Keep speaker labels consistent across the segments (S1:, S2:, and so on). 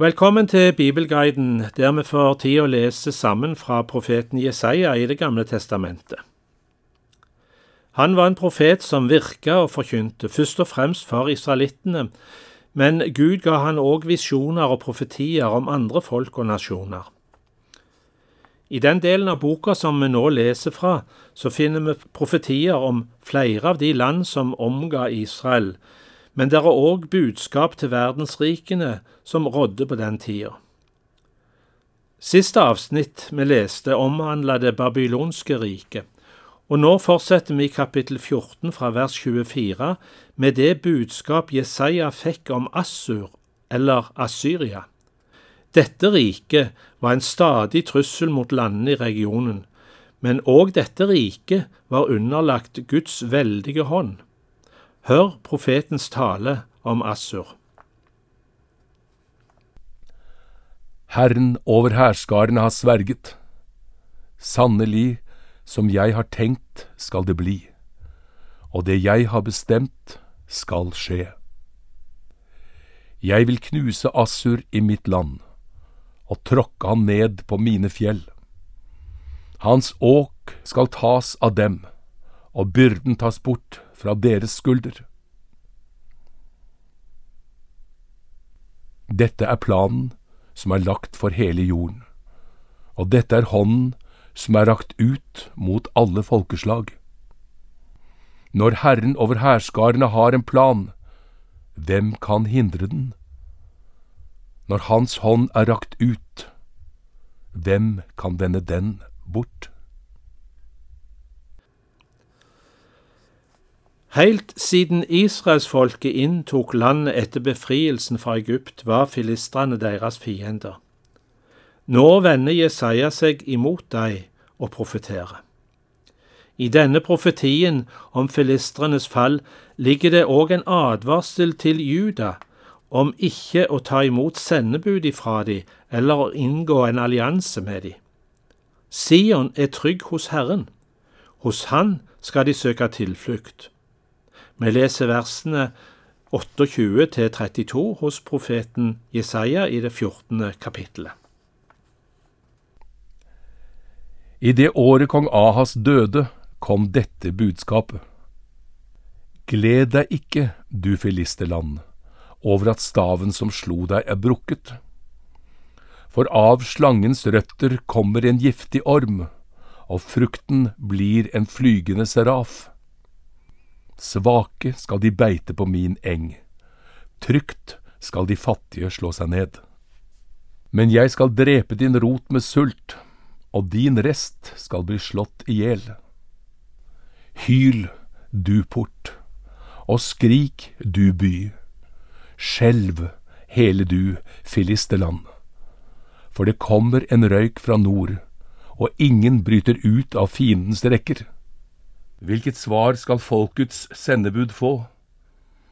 S1: Velkommen til Bibelguiden, der vi får tid å lese sammen fra profeten Jesaja i Det gamle testamentet. Han var en profet som virka og forkynte, først og fremst for israelittene, men Gud ga han òg visjoner og profetier om andre folk og nasjoner. I den delen av boka som vi nå leser fra, så finner vi profetier om flere av de land som omga Israel, men det er òg budskap til verdensrikene som rådde på den tida. Siste avsnitt vi leste, omhandla det babylonske riket, og nå fortsetter vi i kapittel 14 fra vers 24 med det budskap Jesaja fikk om Assur, eller Assyria. Dette riket var en stadig trussel mot landene i regionen, men òg dette riket var underlagt Guds veldige hånd. Hør profetens tale om Assur.
S2: Herren over hærskarene har sverget. Sannelig, som jeg har tenkt, skal det bli, og det jeg har bestemt, skal skje. Jeg vil knuse Assur i mitt land, og tråkke han ned på mine fjell. Hans åk skal tas av dem, og byrden tas bort fra deres skulder. Dette er planen som er lagt for hele jorden, og dette er hånden som er rakt ut mot alle folkeslag. Når Herren over hærskarene har en plan, hvem kan hindre den? Når Hans hånd er rakt ut, hvem kan vende den bort?
S1: Helt siden israelsfolket inntok landet etter befrielsen fra Egypt, var filistrene deres fiender. Nå vender Jesaja seg imot dem og profeterer. I denne profetien om filistrenes fall ligger det òg en advarsel til Juda om ikke å ta imot sendebud ifra dem eller å inngå en allianse med dem. Sion er trygg hos Herren. Hos Han skal de søke tilflukt. Vi leser versene 28 til 32 hos profeten Jesaja i det 14. kapittelet.
S2: I det året kong Ahas døde, kom dette budskapet. Gled deg ikke, du filisterland, over at staven som slo deg er brukket. For av slangens røtter kommer en giftig orm, og frukten blir en flygende seraf. Svake skal de beite på min eng, trygt skal de fattige slå seg ned. Men jeg skal drepe din rot med sult, og din rest skal bli slått i hjel. Hyl, du port, og skrik, du by. Skjelv, hele du filisterland. For det kommer en røyk fra nord, og ingen bryter ut av fiendens rekker. Hvilket svar skal folkets sendebud få?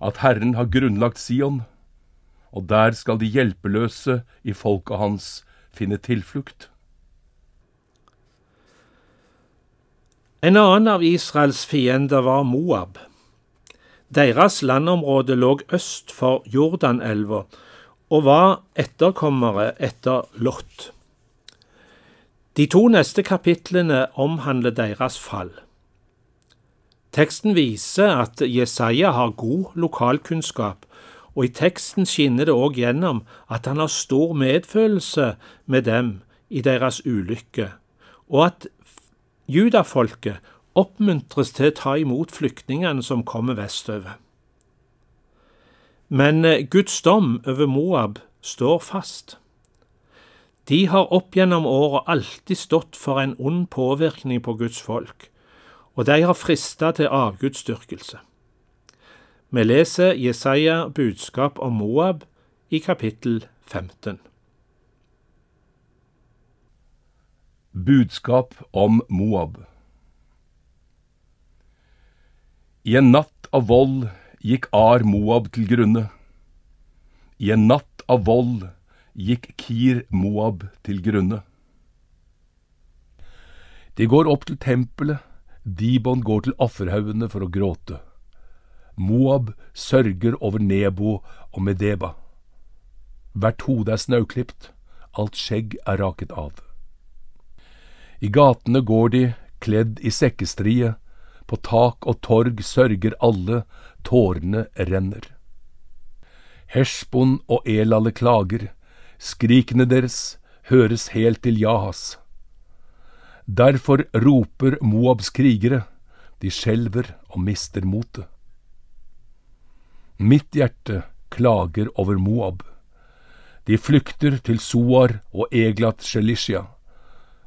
S2: At Herren har grunnlagt Sion, og der skal de hjelpeløse i folket hans finne tilflukt.
S1: En annen av Israels fiender var Moab. Deres landområde lå øst for Jordanelva og var etterkommere etter Lot. De to neste kapitlene omhandler deres fall. Teksten viser at Jesaja har god lokalkunnskap, og i teksten skinner det òg gjennom at han har stor medfølelse med dem i deres ulykke, og at judafolket oppmuntres til å ta imot flyktningene som kommer vestover. Men eh, Guds dom over Moab står fast. De har opp gjennom året alltid stått for en ond påvirkning på Guds folk, og de har frista til avgudsdyrkelse. Vi leser Jesaja budskap om Moab i kapittel 15.
S2: Budskap om Moab I en natt av vold gikk Ar Moab til grunne. I en natt av vold gikk Kir Moab til grunne. De går opp til tempelet Dibon går til offerhaugene for å gråte. Moab sørger over Nebo og Medeba. hvert hode er snauklipt, alt skjegg er raket av. I gatene går de kledd i sekkestrie, på tak og torg sørger alle, tårene renner. Heshbon og Elale klager, skrikene deres høres helt til Jahas. Derfor roper Moabs krigere, de skjelver og mister motet. Mitt hjerte klager over Moab. De flykter til Soar og Eglat Shelishia.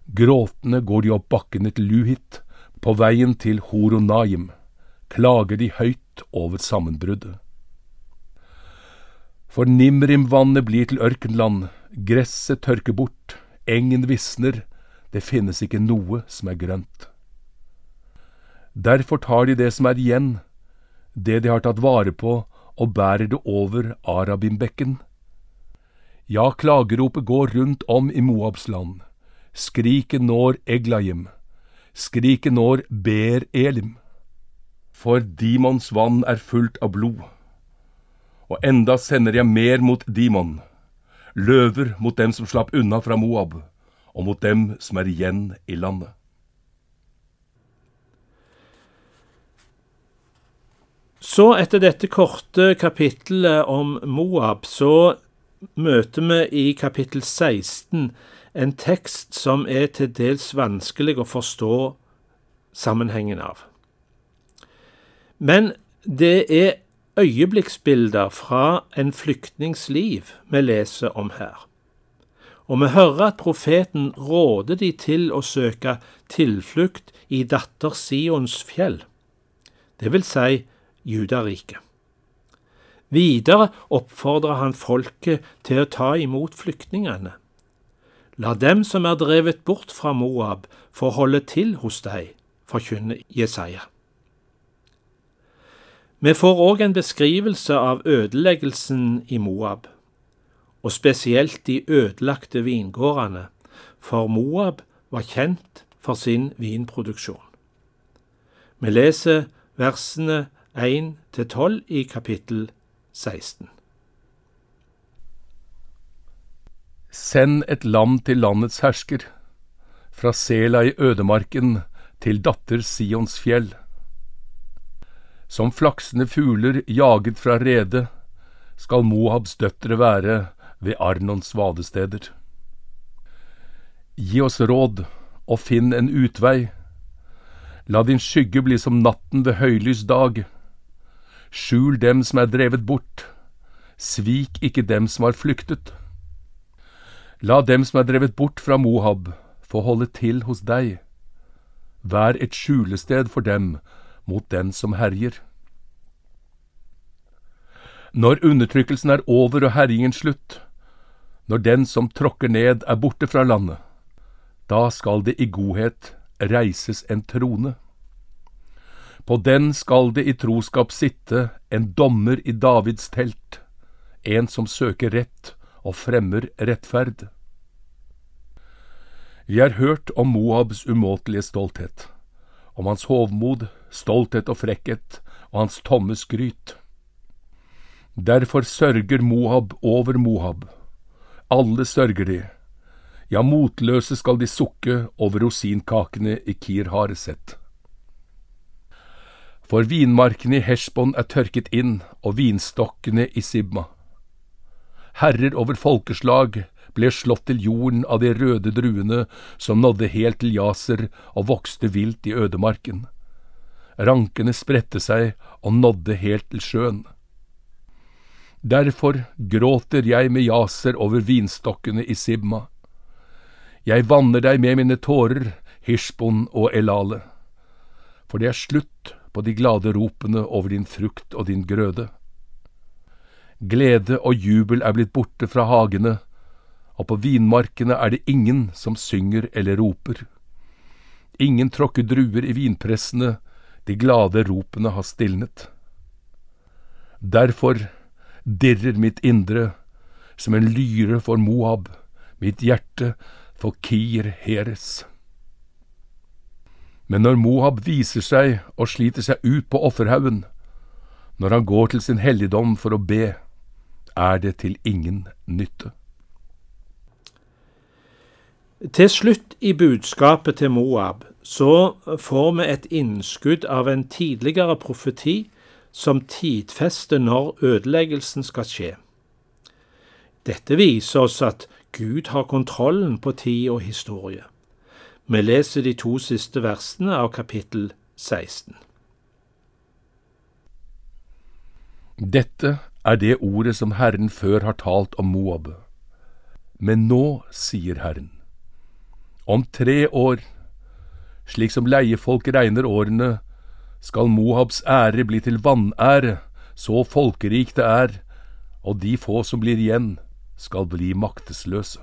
S2: Gråtende går de opp bakkene til Luhit, på veien til Horonaim klager de høyt over sammenbruddet. For Nimrim-vannet blir til ørkenland, gresset tørker bort, engen visner, det finnes ikke noe som er grønt. Derfor tar de det som er igjen, det de har tatt vare på, og bærer det over Arabimbekken. Ja, klageropet går rundt om i Moabs land, skriket når Eglaim, skriket når Ber Elim. For Dimons vann er fullt av blod, og enda sender jeg mer mot Dimon, løver mot dem som slapp unna fra Moab, og mot dem som er igjen i landet.
S1: Så etter dette korte kapittelet om Moab, så møter vi i kapittel 16 en tekst som er til dels vanskelig å forstå sammenhengen av. Men det er øyeblikksbilder fra en flyktnings liv vi leser om her. Og vi hører at profeten råder de til å søke tilflukt i datter Sions fjell, det vil si Judariket. Videre oppfordrer han folket til å ta imot flyktningene. La dem som er drevet bort fra Moab, få holde til hos deg, forkynner Jesaja. Vi får òg en beskrivelse av ødeleggelsen i Moab, og spesielt de ødelagte vingårdene, for Moab var kjent for sin vinproduksjon. Vi leser versene 1 12 i kapittel 16.
S2: Send et lam til landets hersker, fra Sela i ødemarken til datter Sions fjell. Som flaksende fugler jaget fra redet, skal Moabs døtre være ved Arnons vadesteder. Gi oss råd og finn en utvei. La din skygge bli som natten ved høylys dag. Skjul dem som er drevet bort. Svik ikke dem som har flyktet. La dem som er drevet bort fra Mohab, få holde til hos deg. Vær et skjulested for dem mot den som herjer. Når undertrykkelsen er over og herjingen slutt, når den som tråkker ned er borte fra landet, da skal det i godhet reises en trone. På den skal det i troskap sitte en dommer i Davids telt, en som søker rett og fremmer rettferd. Vi har hørt om Moabs umåtelige stolthet, om hans hovmod, stolthet og frekkhet, og hans tomme skryt. Derfor sørger Moab over Moab. Alle sørger de. Ja, motløse skal de sukke over rosinkakene i Kir Hareset. For vinmarkene i Hesjbon er tørket inn, og vinstokkene i Sibma herrer over folkeslag, ble slått til jorden av de røde druene som nådde helt til Jaser og vokste vilt i ødemarken. Rankene spredte seg og nådde helt til sjøen. Derfor gråter jeg med Jaser over vinstokkene i Sibma. Jeg vanner deg med mine tårer, Hishbon og Elale, for det er slutt på de glade ropene over din frukt og din grøde. Glede og jubel er blitt borte fra hagene, og på vinmarkene er det ingen som synger eller roper. Ingen tråkker druer i vinpressene, de glade ropene har stilnet. Derfor dirrer mitt indre som en lyre for Moab, mitt hjerte for Kir Heres. Men når Moab viser seg og sliter seg ut på offerhaugen, når han går til sin helligdom for å be, er det til ingen nytte.
S1: Til slutt i budskapet til Moab så får vi et innskudd av en tidligere profeti som tidfester når ødeleggelsen skal skje. Dette viser oss at Gud har kontrollen på tid og historie. Vi leser de to siste versene av kapittel 16.
S2: Dette er det ordet som Herren før har talt om Moab. Men nå, sier Herren, om tre år, slik som leiefolk regner årene, skal Moabs ære bli til vanære, så folkerik det er, og de få som blir igjen, skal bli maktesløse.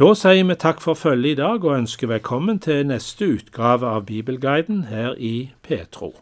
S1: Da sier vi takk for følget i dag og ønsker velkommen til neste utgave av Bibelguiden her i Petro.